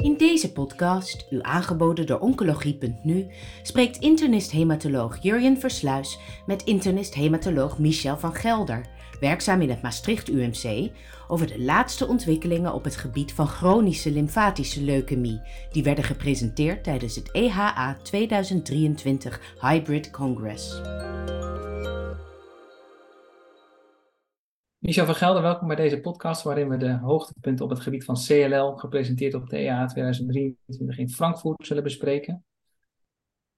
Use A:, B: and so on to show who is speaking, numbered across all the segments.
A: In deze podcast, u aangeboden door Oncologie.nu, spreekt internist-hematoloog Jurjen Versluis met internist-hematoloog Michel van Gelder, werkzaam in het Maastricht UMC, over de laatste ontwikkelingen op het gebied van chronische lymfatische leukemie, die werden gepresenteerd tijdens het EHA 2023 Hybrid Congress.
B: Michel van Gelder, welkom bij deze podcast waarin we de hoogtepunten op het gebied van CLL, gepresenteerd op de EA 2023 in Frankfurt, zullen bespreken.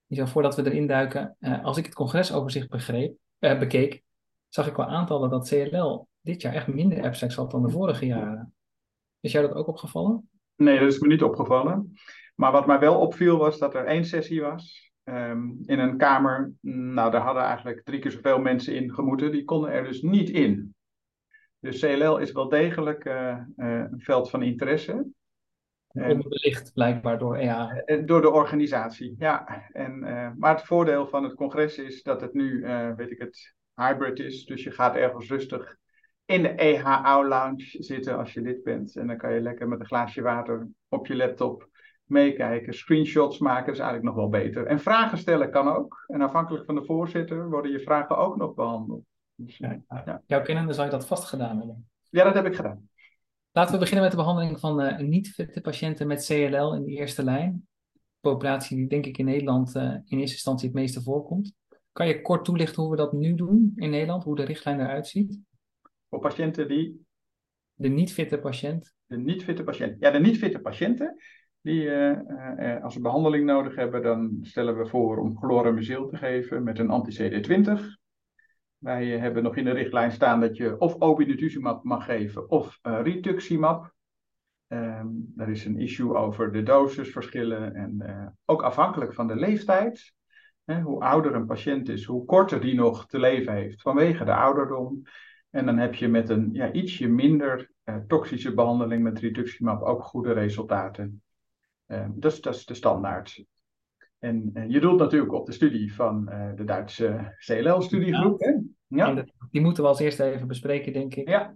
B: Michel, voordat we erin duiken, eh, als ik het congresoverzicht begreep, eh, bekeek, zag ik wel aantallen dat CLL dit jaar echt minder abstracts had dan de vorige jaren. Is jou dat ook opgevallen?
C: Nee, dat is me niet opgevallen. Maar wat mij wel opviel was dat er één sessie was ehm, in een kamer. Nou, daar hadden eigenlijk drie keer zoveel mensen in gemoeten. Die konden er dus niet in. Dus CLL is wel degelijk uh, uh, een veld van interesse.
B: Onderbelicht blijkbaar door EA.
C: Uh, door de organisatie, ja. En, maar het voordeel van het congres is dat het nu, weet ik het, hybrid is. Dus je gaat ergens rustig in de EHO lounge zitten als je lid bent. En dan kan je lekker met een glaasje water op je laptop meekijken. Screenshots maken is eigenlijk nog wel beter. En vragen stellen kan ook. En afhankelijk van de voorzitter worden je vragen ook nog behandeld.
B: Dus, ja, ja. Jouw kennende zou je dat vast gedaan hebben?
C: Ja, dat heb ik gedaan.
B: Laten we beginnen met de behandeling van uh, niet-fitte patiënten met CLL in de eerste lijn. Populatie die denk ik in Nederland uh, in eerste instantie het meeste voorkomt. Kan je kort toelichten hoe we dat nu doen in Nederland, hoe de richtlijn eruit ziet?
C: Voor patiënten die.
B: De niet-fitte patiënt.
C: De niet-fitte patiënt. Ja, de niet-fitte patiënten, die uh, als ze behandeling nodig hebben, dan stellen we voor om chlorambucil te geven met een anti-CD20. Wij hebben nog in de richtlijn staan dat je of obinutuzumab mag geven of uh, rituximab. Um, er is een issue over de dosisverschillen en uh, ook afhankelijk van de leeftijd. Hè, hoe ouder een patiënt is, hoe korter die nog te leven heeft vanwege de ouderdom. En dan heb je met een ja, ietsje minder uh, toxische behandeling met rituximab ook goede resultaten. Um, dus dat is de standaard. En je doelt natuurlijk op de studie van uh, de Duitse CLL-studiegroep. Ja.
B: Ja. Die moeten we als eerste even bespreken, denk ik.
C: Ja.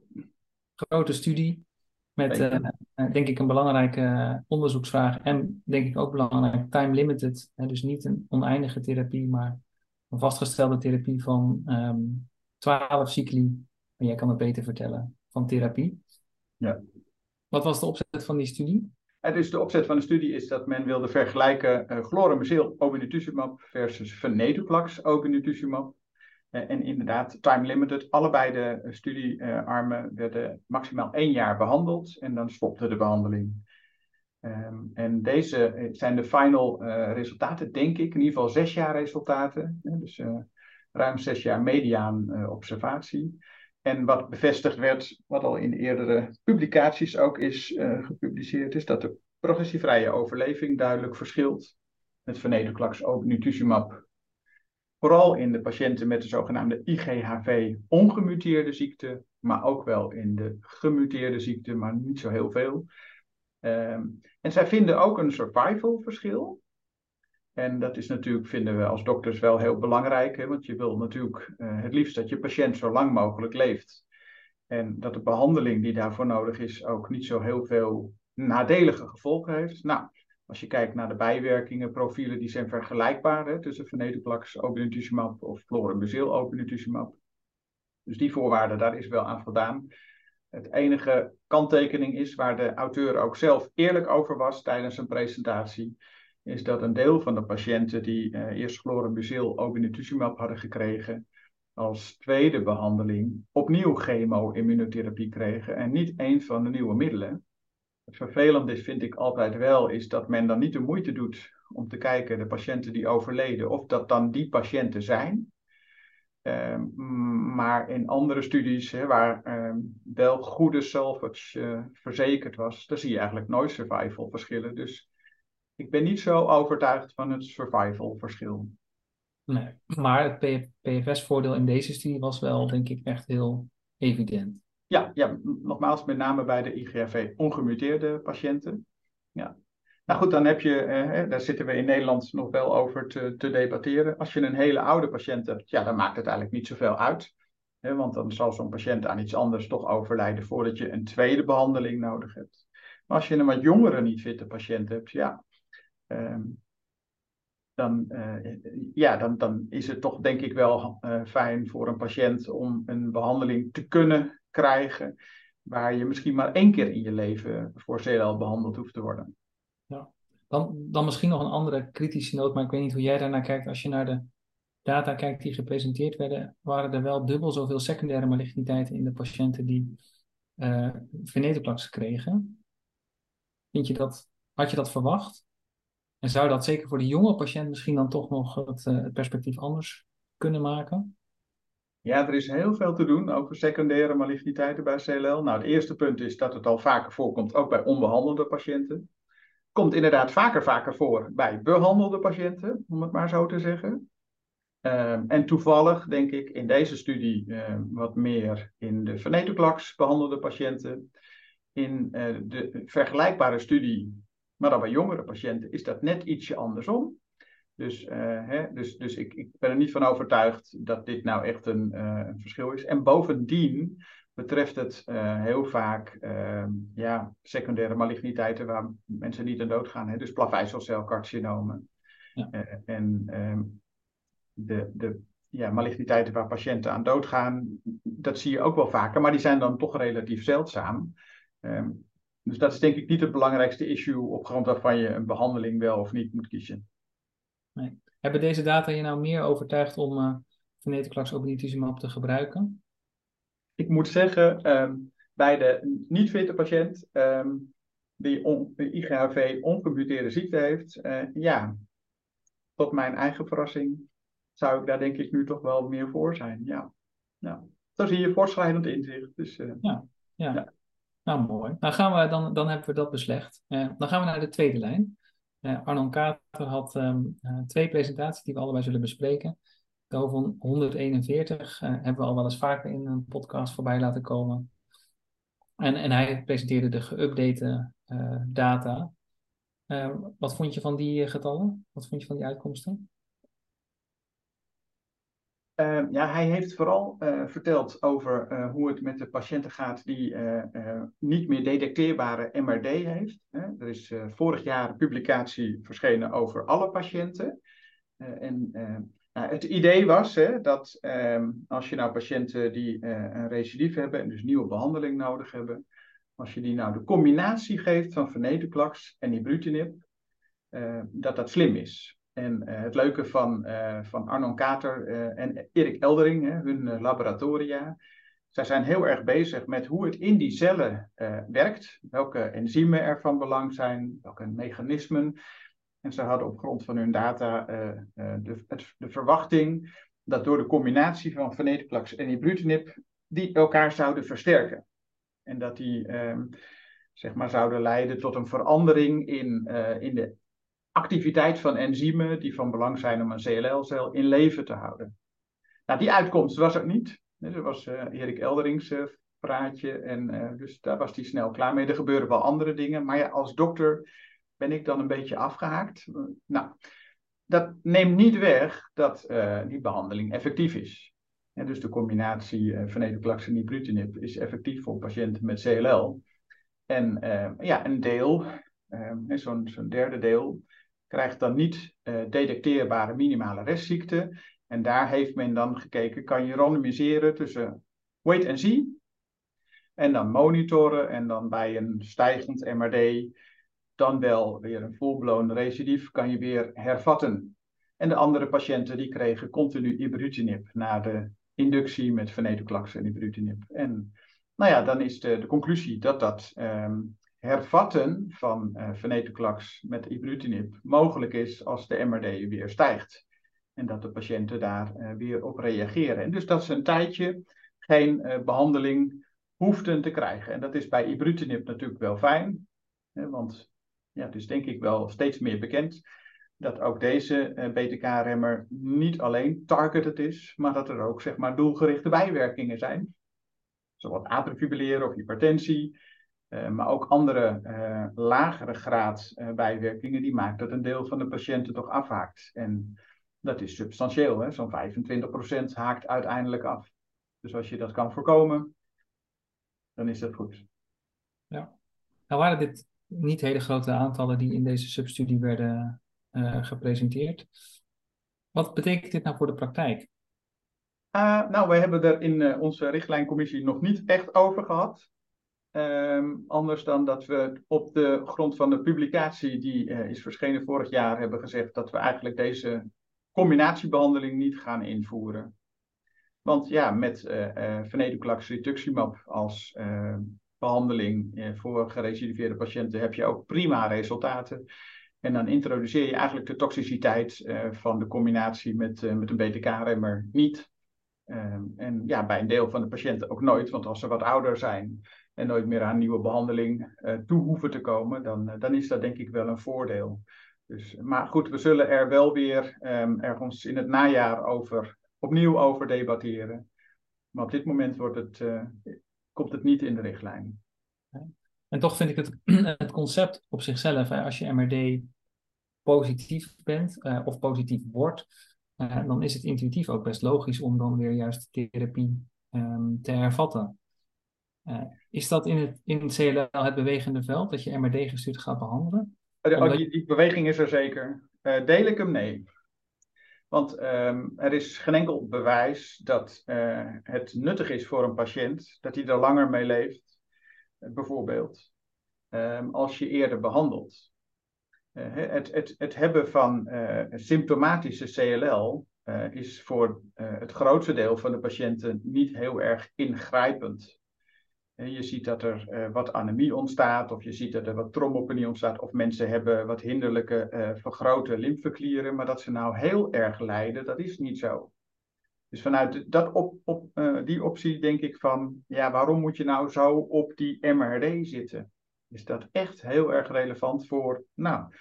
B: Grote studie met, uh, denk ik, een belangrijke onderzoeksvraag. En denk ik ook belangrijk, time-limited. Dus niet een oneindige therapie, maar een vastgestelde therapie van um, ehm, 12 cycli. En jij kan het beter vertellen, van therapie.
C: Ja.
B: Wat was de opzet van die studie?
C: En dus de opzet van de studie is dat men wilde vergelijken uh, chlorambucil obinutuzumab versus venetoclax obinutuzumab. Uh, en inderdaad, time limited. Allebei de uh, studiearmen werden maximaal één jaar behandeld en dan stopte de behandeling. Um, en deze zijn de final resultaten, denk ik, in ieder geval zes jaar resultaten. dus ruim zes jaar mediaan observatie. En wat bevestigd werd, wat al in eerdere publicaties ook is gepubliceerd, is dat de progressievrije overleving duidelijk verschilt met venetoclax obinutuzumab. Vooral in de patiënten met de zogenaamde IGHV-ongemuteerde ziekte, maar ook wel in de gemuteerde ziekte, maar niet zo heel veel. Um, en zij vinden ook een survival verschil. En dat is natuurlijk, vinden we als dokters wel heel belangrijk, hè? want je wil natuurlijk uh, het liefst dat je patiënt zo lang mogelijk leeft. En dat de behandeling die daarvoor nodig is ook niet zo heel veel nadelige gevolgen heeft. Nou, als je kijkt naar de bijwerkingen, profielen, die zijn vergelijkbaar hè, tussen venetoclax obinutuzumab of chlorambucil obinutuzumab. Dus die voorwaarden, daar is wel aan voldaan. Het enige kanttekening is, waar de auteur ook zelf eerlijk over was tijdens zijn presentatie, is dat een deel van de patiënten die uh, eerst chlorambucil obinutuzumab hadden gekregen, als tweede behandeling opnieuw chemo-immunotherapie kregen en niet één van de nieuwe middelen. Het vervelende vind ik altijd wel, is dat men dan niet de moeite doet om te kijken, de patiënten die overleden, of dat dan die patiënten zijn. Uh, maar in andere studies, waar uh, wel goede salvage uh, verzekerd was, daar zie je eigenlijk nooit survival verschillen. Dus ik ben niet zo overtuigd van het survival verschil.
B: Nee, maar het PFS-voordeel in deze studie was wel, denk ik, echt heel evident.
C: Ja, ja nogmaals, met name bij de IGRV ongemuteerde patiënten. Ja. Nou goed, dan heb je, eh, daar zitten we in Nederland nog wel over te, te, debatteren. Als je een hele oude patiënt hebt, ja, dan maakt het eigenlijk niet zoveel uit. Hè, want dan zal zo'n patiënt aan iets anders toch overlijden voordat je een tweede behandeling nodig hebt. Maar als je een wat jongere niet fitte patiënt hebt, ja, ehm, dan, uh, ja, dan, dan is het toch denk ik wel uh, fijn voor een patiënt om een behandeling te kunnen krijgen waar je misschien maar één keer in je leven voor CLL behandeld hoeft te worden.
B: Ja. Dan, dan misschien nog een andere kritische noot, maar ik weet niet hoe jij daarnaar kijkt. Als je naar de data kijkt die gepresenteerd werden, waren er wel dubbel zoveel secundaire maligniteiten in de patiënten die uh, kregen. Vind je dat, had je dat verwacht? En zou dat zeker voor de jonge patiënt misschien dan toch nog het, het perspectief anders kunnen maken?
C: Ja, er is heel veel te doen over secundaire maligniteiten bij CLL. Nou, het eerste punt is dat het al vaker voorkomt, ook bij onbehandelde patiënten. Komt inderdaad vaker, vaker voor bij behandelde patiënten, om het maar zo te zeggen. Uh, en toevallig, denk ik, in deze studie uh, wat meer in de venetoclax behandelde patiënten. In uh, de vergelijkbare studie, maar dan bij jongere patiënten, is dat net ietsje andersom. Dus, hè, dus, dus ik, ik, ben er niet van overtuigd dat dit nou echt een, een verschil is. En bovendien betreft het heel vaak ja, secundaire maligniteiten waar mensen niet aan dood gaan. Hè, dus plaveiselcelcarcinomen. Ja. en ehm, de, de ja, maligniteiten waar patiënten aan doodgaan, dat zie je ook wel vaker, maar die zijn dan toch relatief zeldzaam. Um, dus dat is denk ik niet het belangrijkste issue op grond waarvan je een behandeling wel of niet moet kiezen.
B: Nee. Hebben deze data je nou meer overtuigd om uh, venetoclax obinutuzumab te gebruiken?
C: Ik moet zeggen, um, bij de niet-fitte patiënt um, die on, IGHV ongemuteerde ziekte heeft, uh, ja, tot mijn eigen verrassing zou ik daar denk ik nu toch wel meer voor zijn. Ja, ja. zo zie je voortschrijdend inzicht. Dus, uh,
B: ja, ja, ja. Nou, mooi. Nou gaan we, dan, dan hebben we dat beslecht. Uh, dan gaan we naar de tweede lijn. Uh, Arnon Kater had um, twee presentaties die we allebei zullen bespreken. Over 141 hebben we al wel eens vaker in een podcast voorbij laten komen. En, en hij presenteerde de geüpdate data. wat vond je van die getallen? Wat vond je van die uitkomsten?
C: Uh, ja, hij heeft vooral uh, verteld over uh, hoe het met de patiënten gaat die niet meer detecteerbare MRD heeft. er is vorig jaar een publicatie verschenen over alle patiënten. en nou, het idee was hè, dat ehm, als je nou patiënten die een recidief hebben en dus nieuwe behandeling nodig hebben, als je die nou de combinatie geeft van venetoclax en ibrutinib, dat dat slim is. En uh, het leuke van, uh, van Arnon Kater uh, en Erik Eldering, hun laboratoria, zij zijn heel erg bezig met hoe het in die cellen werkt, welke enzymen er van belang zijn, welke mechanismen. En ze hadden op grond van hun data de, de verwachting dat door de combinatie van venetoclax en ibrutinib die elkaar zouden versterken. En dat die ehm, zeg maar zouden leiden tot een verandering in, in de activiteit van enzymen die van belang zijn om een CLL-cel in leven te houden. Nou, die uitkomst was er niet. Dat was uh, Erik Elderings uh, praatje en uh, dus daar was hij snel klaar mee. Er gebeuren wel andere dingen, maar ja, als dokter ben ik dan een beetje afgehaakt. nou, dat neemt niet weg dat die behandeling effectief is. En dus de combinatie uh, venetoclax en ibrutinib is effectief voor patiënten met CLL. En ja, een deel, zo'n derde deel, krijgt dan niet uh, detecteerbare minimale restziekte. En daar heeft men dan gekeken, kan je randomiseren tussen wait and see en dan monitoren en dan bij een stijgend MRD dan wel weer een full-blown recidief kan je weer hervatten. En de andere patiënten die kregen continu ibrutinib na de inductie met venetoclax en ibrutinib. En nou ja, dan is de, de conclusie dat dat um, hervatten van uh, met ibrutinib mogelijk is als de MRD weer stijgt. En dat de patiënten daar uh, weer op reageren. En dus dat ze een tijdje geen uh, behandeling hoefden te krijgen. En dat is bij ibrutinib natuurlijk wel fijn. Hè, want ja, het is denk ik wel steeds meer bekend dat ook deze BTK-remmer niet alleen targeted is, maar dat er ook zeg maar, doelgerichte bijwerkingen zijn. Zoals atriumfibrilleren of hypertensie, uh, maar ook andere uh, lagere graad uh, bijwerkingen, die maakt dat een deel van de patiënten toch afhaakt. En dat is substantieel, zo'n 25% haakt uiteindelijk af. Dus als je dat kan voorkomen, dan is dat goed.
B: Ja, nou waren dit niet hele grote aantallen die in deze substudie werden gepresenteerd. Wat betekent dit nou voor de praktijk?
C: Uh, nou, wij hebben er in onze richtlijncommissie nog niet echt over gehad. Um, anders dan dat we op de grond van de publicatie die uh, is verschenen vorig jaar hebben gezegd dat we eigenlijk deze combinatiebehandeling niet gaan invoeren. Want ja, met uh, uh, als behandeling voor gerecidiveerde patiënten heb je ook prima resultaten. En dan introduceer je eigenlijk de toxiciteit van de combinatie met, met een BTK-remmer niet. Um, en ja, bij een deel van de patiënten ook nooit, want als ze wat ouder zijn, en nooit meer aan nieuwe behandeling uh, toe hoeven te komen, dan, uh, dan is dat denk ik wel een voordeel. Dus, maar goed, we zullen er wel weer um, ergens in het najaar over, opnieuw over debatteren. Maar op dit moment wordt het, uh, komt het niet in de richtlijn.
B: En toch vind ik het, het concept op zichzelf, hè, als je MRD positief bent of positief wordt, dan is het intuïtief ook best logisch om dan weer juist therapie um, te hervatten. Uh, is dat in het, in het CLL het bewegende veld, dat je MRD gestuurd gaat behandelen?
C: Oh, die, die, beweging is er zeker. Uh, deel ik hem? Nee. Want um, er is geen enkel bewijs dat uh, het nuttig is voor een patiënt, dat hij er langer mee leeft, bijvoorbeeld, um, als je eerder behandelt. het, het, het hebben van symptomatische CLL is voor het grootste deel van de patiënten niet heel erg ingrijpend. Je ziet dat er uh, wat anemie ontstaat, of je ziet dat er wat trombopenie ontstaat, of mensen hebben wat hinderlijke uh, vergrote lymfeklieren, maar dat ze nou heel erg lijden, dat is niet zo. Dus vanuit dat op, op, uh, die optie denk ik van, ja, waarom moet je nou zo op die MRD zitten? Is dat echt heel erg relevant voor, nou,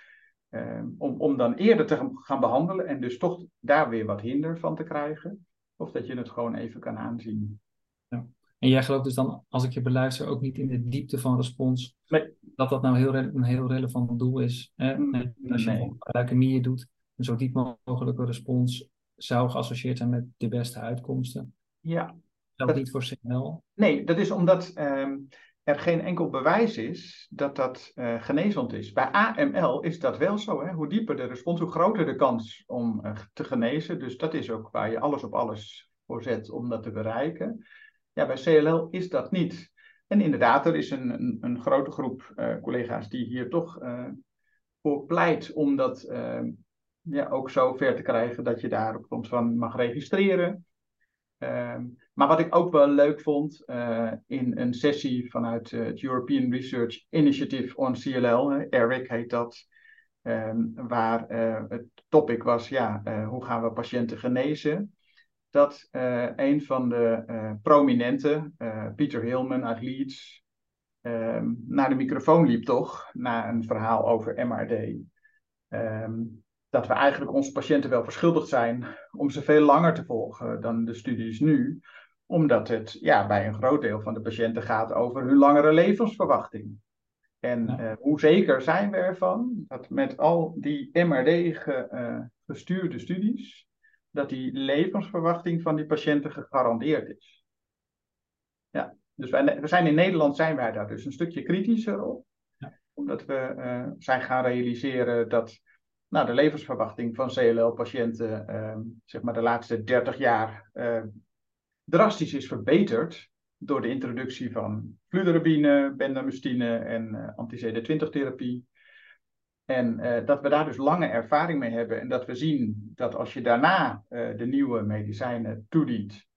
C: om, om dan eerder te gaan behandelen en dus toch daar weer wat hinder van te krijgen? Of dat je het gewoon even kan aanzien.
B: En jij gelooft dus dan, als ik je beluister, ook niet in de diepte van respons, nee. dat dat nou heel een heel relevant doel is. Hè? Mm, als je nee. leukemieën doet, een zo diep mogelijke respons zou geassocieerd zijn met de beste uitkomsten.
C: Ja.
B: Dat, dat niet voor CNL?
C: Nee, dat is omdat uh, er geen enkel bewijs is dat dat uh, genezend is. Bij AML is dat wel zo. Hè? Hoe dieper de respons, hoe groter de kans om uh, te genezen. Dus dat is ook waar je alles op alles voor zet om dat te bereiken. Ja, bij CLL is dat niet. En inderdaad, er is een, een, een grote groep uh, collega's die hier toch uh, voor pleit om dat uh, ja, ook zo ver te krijgen dat je daar op grond van mag registreren. Ehm, maar wat ik ook wel leuk vond in een sessie vanuit het European Research Initiative on CLL, ERIC heet dat, ehm, waar het topic was, ja, hoe gaan we patiënten genezen? Dat uh, een van de uh, prominenten, uh, Pieter Hillman uit Leeds, ehm, naar de microfoon liep toch, na een verhaal over MRD. Um, dat we eigenlijk onze patiënten wel verschuldigd zijn om ze veel langer te volgen dan de studies nu, omdat het ja, bij een groot deel van de patiënten gaat over hun langere levensverwachting. En ja. hoe zeker zijn we ervan dat met al die MRD ge, gestuurde studies, dat die levensverwachting van die patiënten gegarandeerd is. Ja, dus wij, we zijn in Nederland zijn wij daar dus een stukje kritischer op. Ja. Omdat we uh, zijn gaan realiseren dat nou, de levensverwachting van CLL-patiënten uh, zeg maar de laatste 30 jaar uh, drastisch is verbeterd door de introductie van fludarabine, bendamustine en anti-CD20-therapie. En uh, dat we daar dus lange ervaring mee hebben en dat we zien dat als je daarna uh, de nieuwe medicijnen toedient,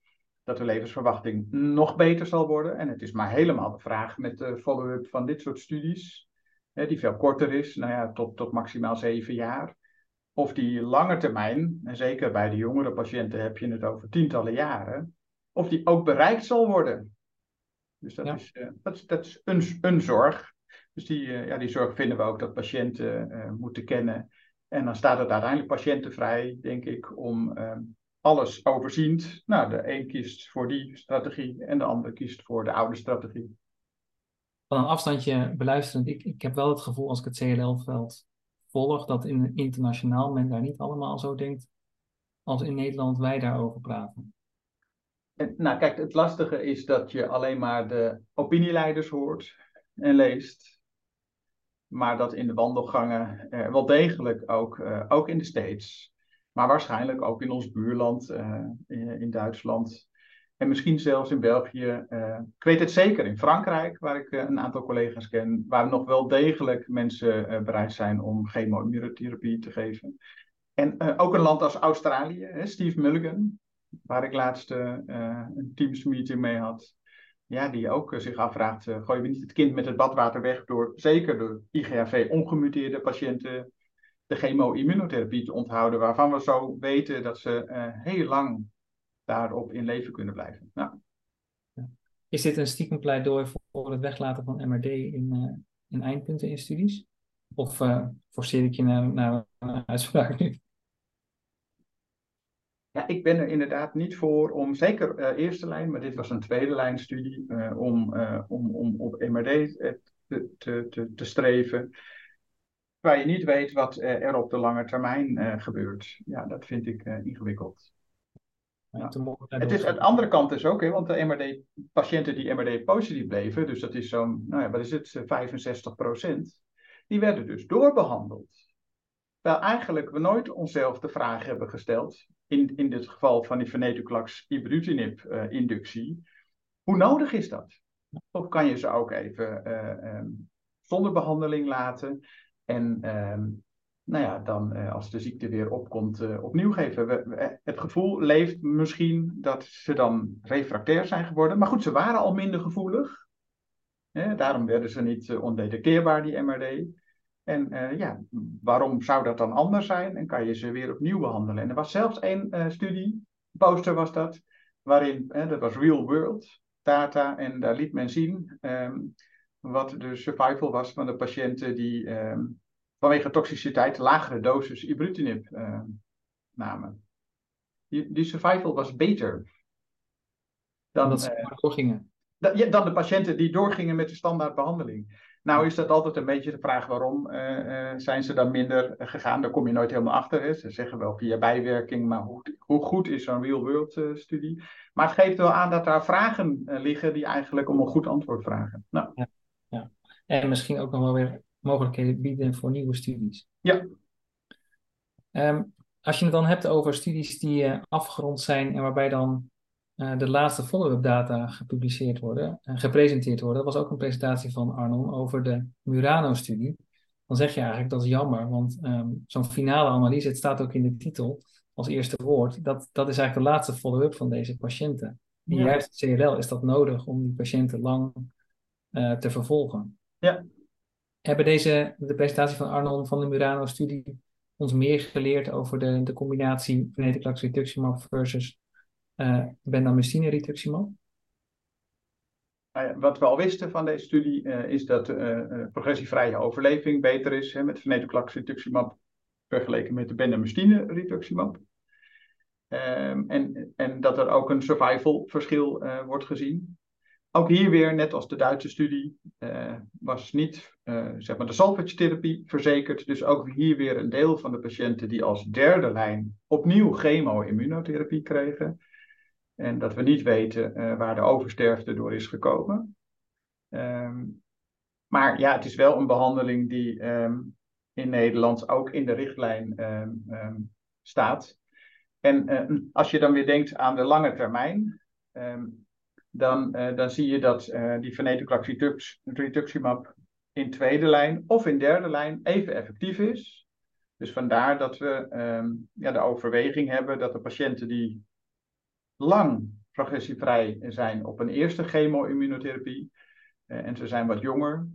C: dat de levensverwachting nog beter zal worden. En het is maar helemaal de vraag met de follow-up van dit soort studies, hè, die veel korter is, nou ja, tot, tot maximaal zeven jaar. Of die lange termijn, en zeker bij de jongere patiënten heb je het over tientallen jaren, of die ook bereikt zal worden. Dus dat, ja. is, uh, dat, is, dat is een, een zorg. Dus die, uh, ja, die zorg vinden we ook dat patiënten uh, moeten kennen. En dan staat het uiteindelijk patiëntenvrij, denk ik, om uh, alles overziend. Nou, de een kiest voor die strategie en de ander kiest voor de oude strategie.
B: Van een afstandje beluisterend, ik, ik heb wel het gevoel als ik het CLL-veld volg, dat in, internationaal men daar niet allemaal zo denkt als in Nederland wij daarover praten.
C: En, nou, kijk, het lastige is dat je alleen maar de opinieleiders hoort en leest. Maar dat in de wandelgangen wel degelijk ook, ook in de States, maar waarschijnlijk ook in ons buurland, in, in, Duitsland en misschien zelfs in België. ik weet het zeker in Frankrijk, waar ik een aantal collega's ken, waar nog wel degelijk mensen bereid zijn om chemo-immunotherapie te geven. En ook een land als Australië, hè, Steve Mulligan, waar ik laatst een Teams meeting mee had ja, die ook eh, zich afvraagt, uh, gooien we niet het kind met het badwater weg door, zeker door IGHV-ongemuteerde patiënten, de chemo-immunotherapie te onthouden, waarvan we zo weten dat ze uh, heel lang daarop in leven kunnen blijven. Nou.
B: Is dit een stiekem pleidooi voor het weglaten van MRD in, in eindpunten in studies? Of forceer ik je naar, naar een uitspraak nu?
C: Ja, ik ben er inderdaad niet voor om, zeker uh, eerste lijn, maar dit was een tweede lijn studie, uh, om, uh, om, om op MRD te, te, te, te streven. Waar je niet weet wat er op de lange termijn gebeurt. Ja, dat vind ik ingewikkeld. Ja. Het is, aan de andere kant is ook, hè, want de MRD-patiënten die MRD-positief bleven, dus dat is zo'n, nou ja, wat is het, 65 procent, die werden dus doorbehandeld. Terwijl eigenlijk we nooit onszelf de vraag hebben gesteld, in, in dit geval van die venetoclax ibrutinib-inductie, uh, hoe nodig is dat? Of kan je ze ook even uh, um, zonder behandeling laten en um, nou ja, dan uh, als de ziekte weer opkomt, opnieuw geven. We, het gevoel leeft misschien dat ze dan refractair zijn geworden. Maar goed, ze waren al minder gevoelig. Daarom werden ze niet ondetecteerbaar, die MRD. En uh, ja, waarom zou dat dan anders zijn? En kan je ze weer opnieuw behandelen? En er was zelfs één uh, studie, poster was dat, waarin, dat was real world data, en daar liet men zien um, wat de survival was van de patiënten die um, vanwege toxiciteit lagere doses ibrutinib uh, namen. Die, die, survival was beter
B: dan, dat ze doorgingen.
C: Dan de patiënten die doorgingen met de standaardbehandeling. Nou is dat altijd een beetje de vraag waarom uh, zijn ze dan minder gegaan. Daar kom je nooit helemaal achter. Hè. Ze zeggen wel via bijwerking, maar hoe, hoe goed is zo'n real-world uh, studie? Maar het geeft wel aan dat daar vragen liggen die eigenlijk om een goed antwoord vragen. Nou.
B: Ja, ja. En misschien ook nog wel weer mogelijkheden bieden voor nieuwe studies.
C: Ja.
B: Um, als je het dan hebt over studies die afgerond zijn en waarbij dan uh, de laatste follow-up data gepubliceerd worden en gepresenteerd worden. Dat was ook een presentatie van Arnon over de Murano-studie. Dan zeg je eigenlijk dat is jammer, want um, zo'n finale analyse, het staat ook in de titel als eerste woord, dat, dat is eigenlijk de laatste follow-up van deze patiënten. En ja. juist CLL is dat nodig om die patiënten lang uh, te vervolgen.
C: Ja.
B: Hebben deze, de presentatie van Arnon van de Murano-studie ons meer geleerd over de, de combinatie venetoclax rituximab versus uh, bendamustine rituximab?
C: Wat we al wisten van deze studie uh, is dat uh, progressievrije overleving beter is hè, met venetoclax rituximab vergeleken met de bendamustine rituximab. Um, en, en dat er ook een survival verschil wordt gezien. Ook hier weer, net als de Duitse studie, was niet zeg maar de salvage therapie verzekerd. Dus ook hier weer een deel van de patiënten die als derde lijn opnieuw chemo-immunotherapie kregen. En dat we niet weten uh, waar de oversterfte door is gekomen. Um, maar ja, het is wel een behandeling die um, in Nederland ook in de richtlijn um, staat. En uh, als je dan weer denkt aan de lange termijn, dan, uh, dan zie je dat die venetoclax rituximab in tweede lijn of in derde lijn even effectief is. Dus vandaar dat we ja, de overweging hebben dat de patiënten die lang progressievrij zijn op een eerste chemo-immunotherapie. Uh, en ze zijn wat jonger.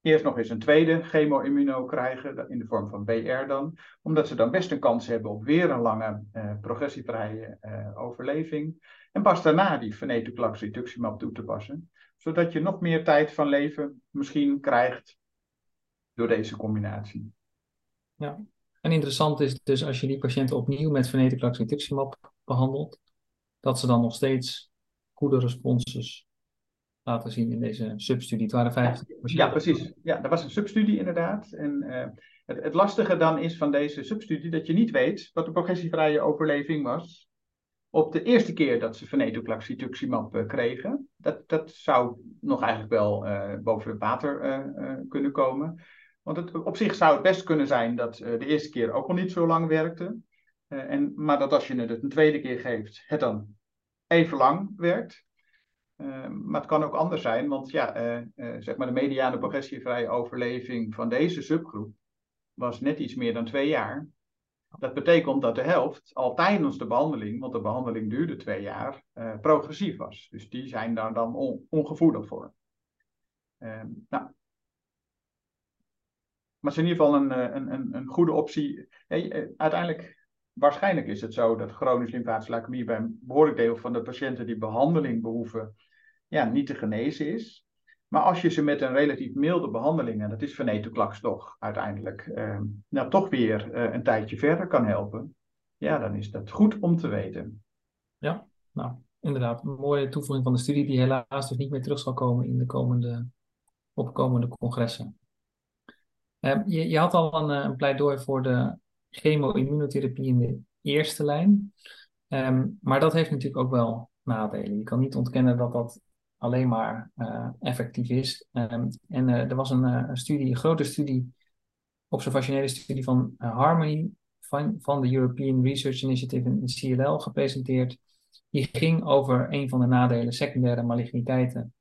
C: Eerst nog eens een tweede chemo-immuno krijgen, in de vorm van BR dan. Omdat ze dan best een kans hebben op weer een lange uh, progressievrije uh, overleving. En pas daarna die venetoclax rituximab toe te passen. Zodat je nog meer tijd van leven misschien krijgt door deze combinatie.
B: Ja, en interessant is dus als je die patiënten opnieuw met venetoclax rituximab behandelt, dat ze dan nog steeds goede responses laten zien in deze substudie. Het waren 50
C: Ja, precies. Ja, dat was een substudie inderdaad. En uh, het, het, lastige dan is van deze substudie dat je niet weet wat de progressievrije overleving was op de eerste keer dat ze venetoclax rituximab uh, kregen. Dat, dat zou nog eigenlijk wel uh, boven het water kunnen komen. Want het, op zich zou het best kunnen zijn dat de eerste keer ook al niet zo lang werkte. En, maar dat als je het een tweede keer geeft, het dan even lang werkt. maar het kan ook anders zijn, want ja, zeg maar de mediane progressievrije overleving van deze subgroep was net iets meer dan twee jaar. Dat betekent dat de helft al tijdens de behandeling, want de behandeling duurde twee jaar, progressief was. Dus die zijn daar dan on, ongevoelig voor. Nou. Maar het is in ieder geval een, eh, een, een, een goede optie. Eh, uiteindelijk, waarschijnlijk is het zo dat chronisch lymfatische leukemie bij een behoorlijk deel van de patiënten die behandeling behoeven, ja, niet te genezen is. Maar als je ze met een relatief milde behandeling, en dat is venetoclax toch uiteindelijk, eh, nou toch weer eh, een tijdje verder kan helpen, ja, dan is dat goed om te weten.
B: Ja, nou, inderdaad. Een mooie toevoeging van de studie die helaas dus niet meer terug zal komen in de komende, opkomende congressen. Uh, je, je, had al een, eh, een pleidooi voor de chemo-immunotherapie in de eerste lijn. Um, maar dat heeft natuurlijk ook wel nadelen. Je kan niet ontkennen dat dat alleen maar uh, effectief is. Um, en uh, er was een, uh, een, studie, een grote studie, observationele studie van Harmony van, van de European Research Initiative in CLL gepresenteerd. Die ging over een van de nadelen secundaire maligniteiten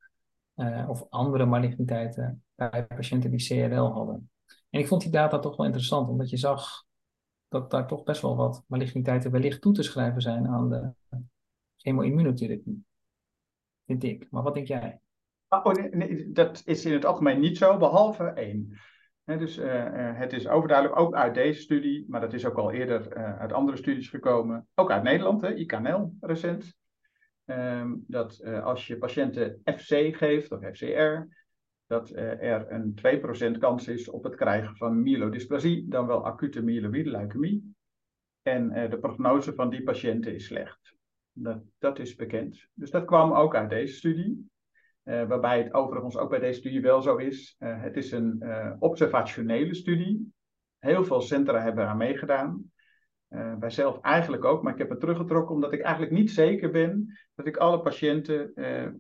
B: of andere maligniteiten bij patiënten die CLL hadden. En ik vond die data toch wel interessant, omdat je zag dat daar toch best wel wat maligniteiten wellicht toe te schrijven zijn aan de chemoimmunotherapie vind ik. Maar wat denk jij?
C: Oh, nee, nee, dat is in het algemeen niet zo, behalve één. dus uh, het is overduidelijk ook uit deze studie, maar dat is ook al eerder uh, uit andere studies gekomen, ook uit Nederland, hè, IKNL recent, um, dat als je patiënten FC geeft of FCR, dat er een 2% kans is op het krijgen van myelodysplasie, dan wel acute myeloïde leukemie. En de prognose van die patiënten is slecht. Dat, dat is bekend. Dus dat kwam ook uit deze studie. Uh, waarbij het overigens ook bij deze studie wel zo is. Het is een uh, observationele studie. Heel veel centra hebben aan meegedaan. wij zelf eigenlijk ook, maar ik heb het teruggetrokken omdat ik eigenlijk niet zeker ben dat ik alle patiënten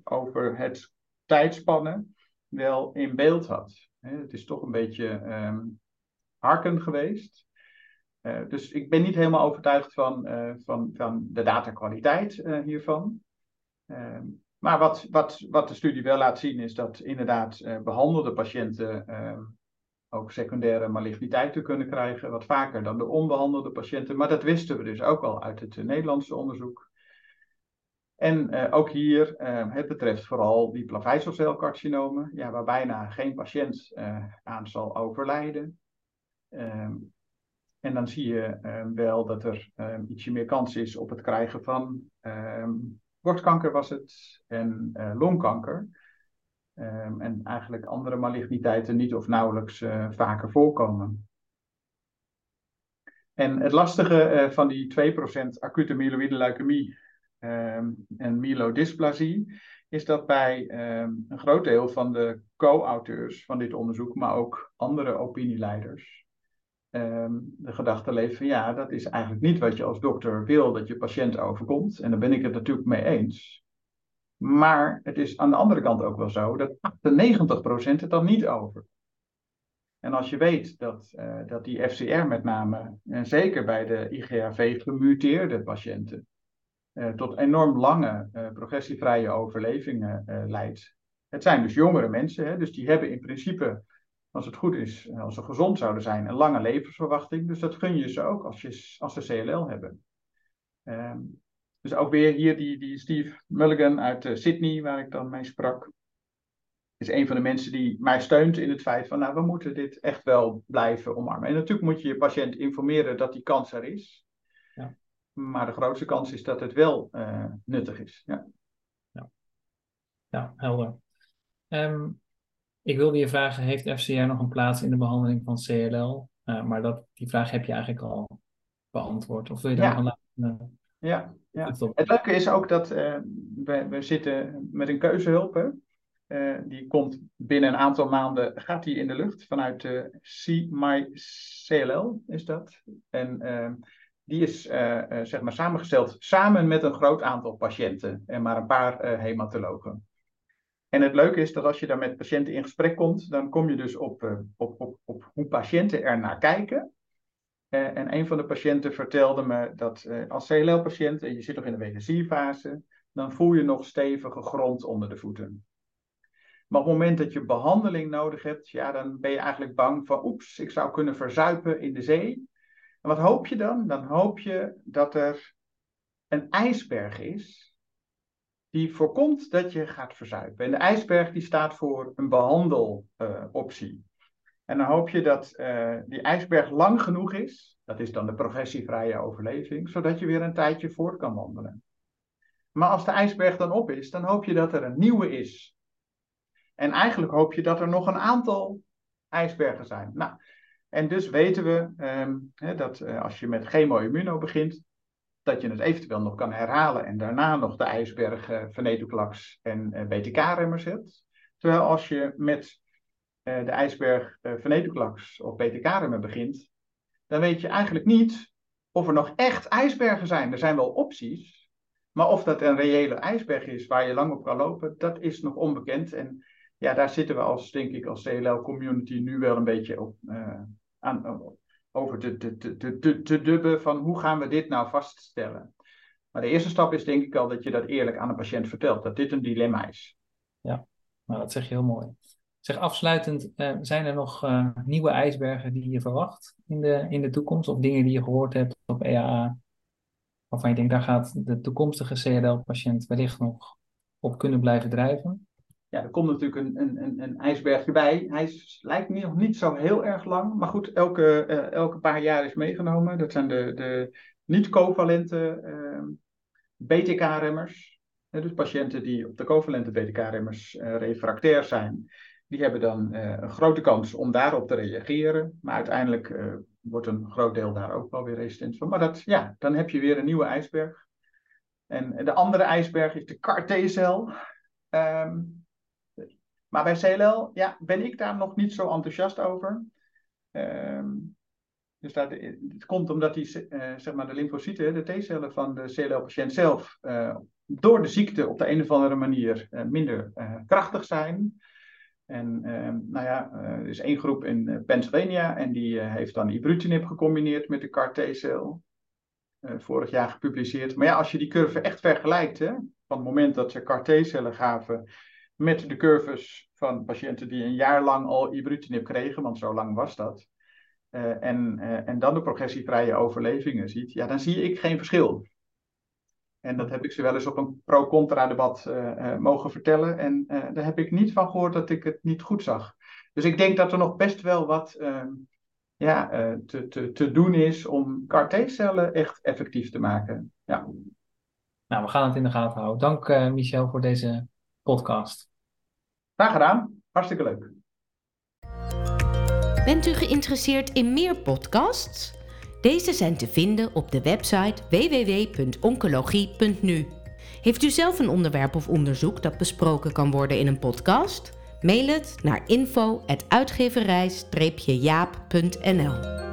C: over het tijdspannen wel in beeld had. het is toch een beetje um, harken geweest. Eh, dus ik ben niet helemaal overtuigd van, uh, van, van de datakwaliteit uh, hiervan. Ehm, maar wat, wat, wat de studie wel laat zien is dat inderdaad behandelde patiënten ehm, ook secundaire maligniteiten kunnen krijgen, wat vaker dan de onbehandelde patiënten. Maar dat wisten we dus ook al uit het Nederlandse onderzoek. En ook hier, ehm, het betreft vooral die plaveiselcelcarcinomen, ja, waar bijna geen patiënt aan zal overlijden. En dan zie je ehm, wel dat er um, ietsje meer kans is op het krijgen van um, borstkanker was het en longkanker. en eigenlijk andere maligniteiten niet of nauwelijks vaker voorkomen. En het lastige van die 2% acute myeloïde leukemie en myelodysplasie is dat bij een groot deel van de co-auteurs van dit onderzoek, maar ook andere opinieleiders, Ehm, de gedachte leeft van ja, dat is eigenlijk niet wat je als dokter wil dat je patiënt overkomt. En daar ben ik het natuurlijk mee eens. Maar het is aan de andere kant ook wel zo dat 98% het dan niet over. En als je weet dat, uh, dat die FCR met name, en zeker bij de IGHV gemuteerde patiënten, tot enorm lange uh, progressievrije overlevingen leidt. Het zijn dus jongere mensen, hè, dus die hebben in principe als het goed is, als ze gezond zouden zijn, een lange levensverwachting. Dus dat gun je ze ook als, je, als ze CLL hebben. Um, dus ook weer hier die, die Steve Mulligan uit Sydney, waar ik dan mee sprak. Is een van de mensen die mij steunt in het feit van, nou, we moeten dit echt wel blijven omarmen. En natuurlijk moet je je patiënt informeren dat die kans er is. Maar de grootste kans is dat het wel uh, nuttig is. Ja,
B: ja. ja helder. Um, ik wilde je vragen, heeft FCR nog een plaats in de behandeling van CLL? Uh, eh, maar dat, die vraag heb je eigenlijk al beantwoord. Of wil je daar
C: ja. laten? Uh, ja, ja. Het leuke is ook dat uh, we, we zitten met een keuzehulp. Hè? die komt binnen een aantal maanden, gaat die in de lucht vanuit de See My CLL is dat. En die is zeg maar samengesteld samen met een groot aantal patiënten en maar een paar hematologen. En het leuke is dat als je dan met patiënten in gesprek komt, dan kom je dus op, op, op, op hoe patiënten er naar kijken. En een van de patiënten vertelde me dat als CLL-patiënt, en je zit nog in de wederzierfase, dan voel je nog stevige grond onder de voeten. Maar op het moment dat je behandeling nodig hebt, ja, dan ben je eigenlijk bang van, oeps, ik zou kunnen verzuipen in de zee. En wat hoop je dan? Dan hoop je dat er een ijsberg is die voorkomt dat je gaat verzuipen. En de ijsberg die staat voor een behandeloptie. En dan hoop je dat uh, die ijsberg lang genoeg is, dat is dan de progressievrije overleving, zodat je weer een tijdje voort kan wandelen. Maar als de ijsberg dan op is, dan hoop je dat er een nieuwe is. En eigenlijk hoop je dat er nog een aantal ijsbergen zijn. Nou, en dus weten we um, hè, dat uh, als je met chemo-immuno begint, dat je het eventueel nog kan herhalen en daarna nog de ijsberg uh, venetoclax en uh, BTK-remmers hebt. Terwijl als je met de ijsberg venetoclax of BTK-remmer begint, dan weet je eigenlijk niet of er nog echt ijsbergen zijn. Er zijn wel opties, maar of dat een reële ijsberg is waar je lang op kan lopen, dat is nog onbekend. En ja, daar zitten we als, denk ik, als CLL-community nu wel een beetje op, uh, aan, over te, te, te, te, te dubben van hoe gaan we dit nou vaststellen. Maar de eerste stap is denk ik al dat je dat eerlijk aan een patiënt vertelt, dat dit een dilemma is.
B: Ja, nou dat zeg je heel mooi. Zeg afsluitend, uh, zijn er nog uh, nieuwe ijsbergen die je verwacht in de, in de toekomst? Of dingen die je gehoord hebt op EAA, waarvan je denkt, daar gaat de toekomstige CLL-patiënt wellicht nog op kunnen blijven drijven?
C: Ja, er komt natuurlijk een, een, een, een ijsbergje bij. Hij lijkt nog niet zo heel erg lang, maar goed, elke, uh, elke paar jaar is meegenomen. Dat zijn de, de niet-covalente BTK-remmers. dus patiënten die op de covalente BTK-remmers refractair zijn die hebben dan uh, een grote kans om daarop te reageren. Maar uiteindelijk wordt een groot deel daar ook wel weer resistent van. Maar dat, ja, dan heb je weer een nieuwe ijsberg. En de andere ijsberg is de CAR-T-cel. Um, maar bij CLL ja, ben ik daar nog niet zo enthousiast over. Um, dus dat, het komt omdat die, uh, zeg maar de lymfocyten, de T-cellen van de CLL-patiënt zelf, door de ziekte op de een of andere manier minder krachtig zijn. En uh, nou ja, er is één groep in Pennsylvania en die heeft dan ibrutinib gecombineerd met de CAR-T-cel. vorig jaar gepubliceerd. Maar ja, als je die curve echt vergelijkt, hè, van het moment dat ze CAR-T-cellen gaven met de curves van patiënten die een jaar lang al ibrutinib kregen, want zo lang was dat. en, en dan de progressievrije overlevingen ziet, ja, dan zie ik geen verschil. En dat heb ik ze wel eens op een pro-contra debat uh, uh, mogen vertellen. En daar heb ik niet van gehoord dat ik het niet goed zag. Dus ik denk dat er nog best wel wat ehm, ja, te, te, te doen is om CAR-T-cellen echt effectief te maken. Ja.
B: Nou, we gaan het in de gaten houden. Dank Michel voor deze podcast.
C: Graag gedaan. Hartstikke leuk.
A: Bent u geïnteresseerd in meer podcasts? Deze zijn te vinden op de website www.oncologie.nu. Heeft u zelf een onderwerp of onderzoek dat besproken kan worden in een podcast? Mail het naar info@uitgeverij-jaap.nl.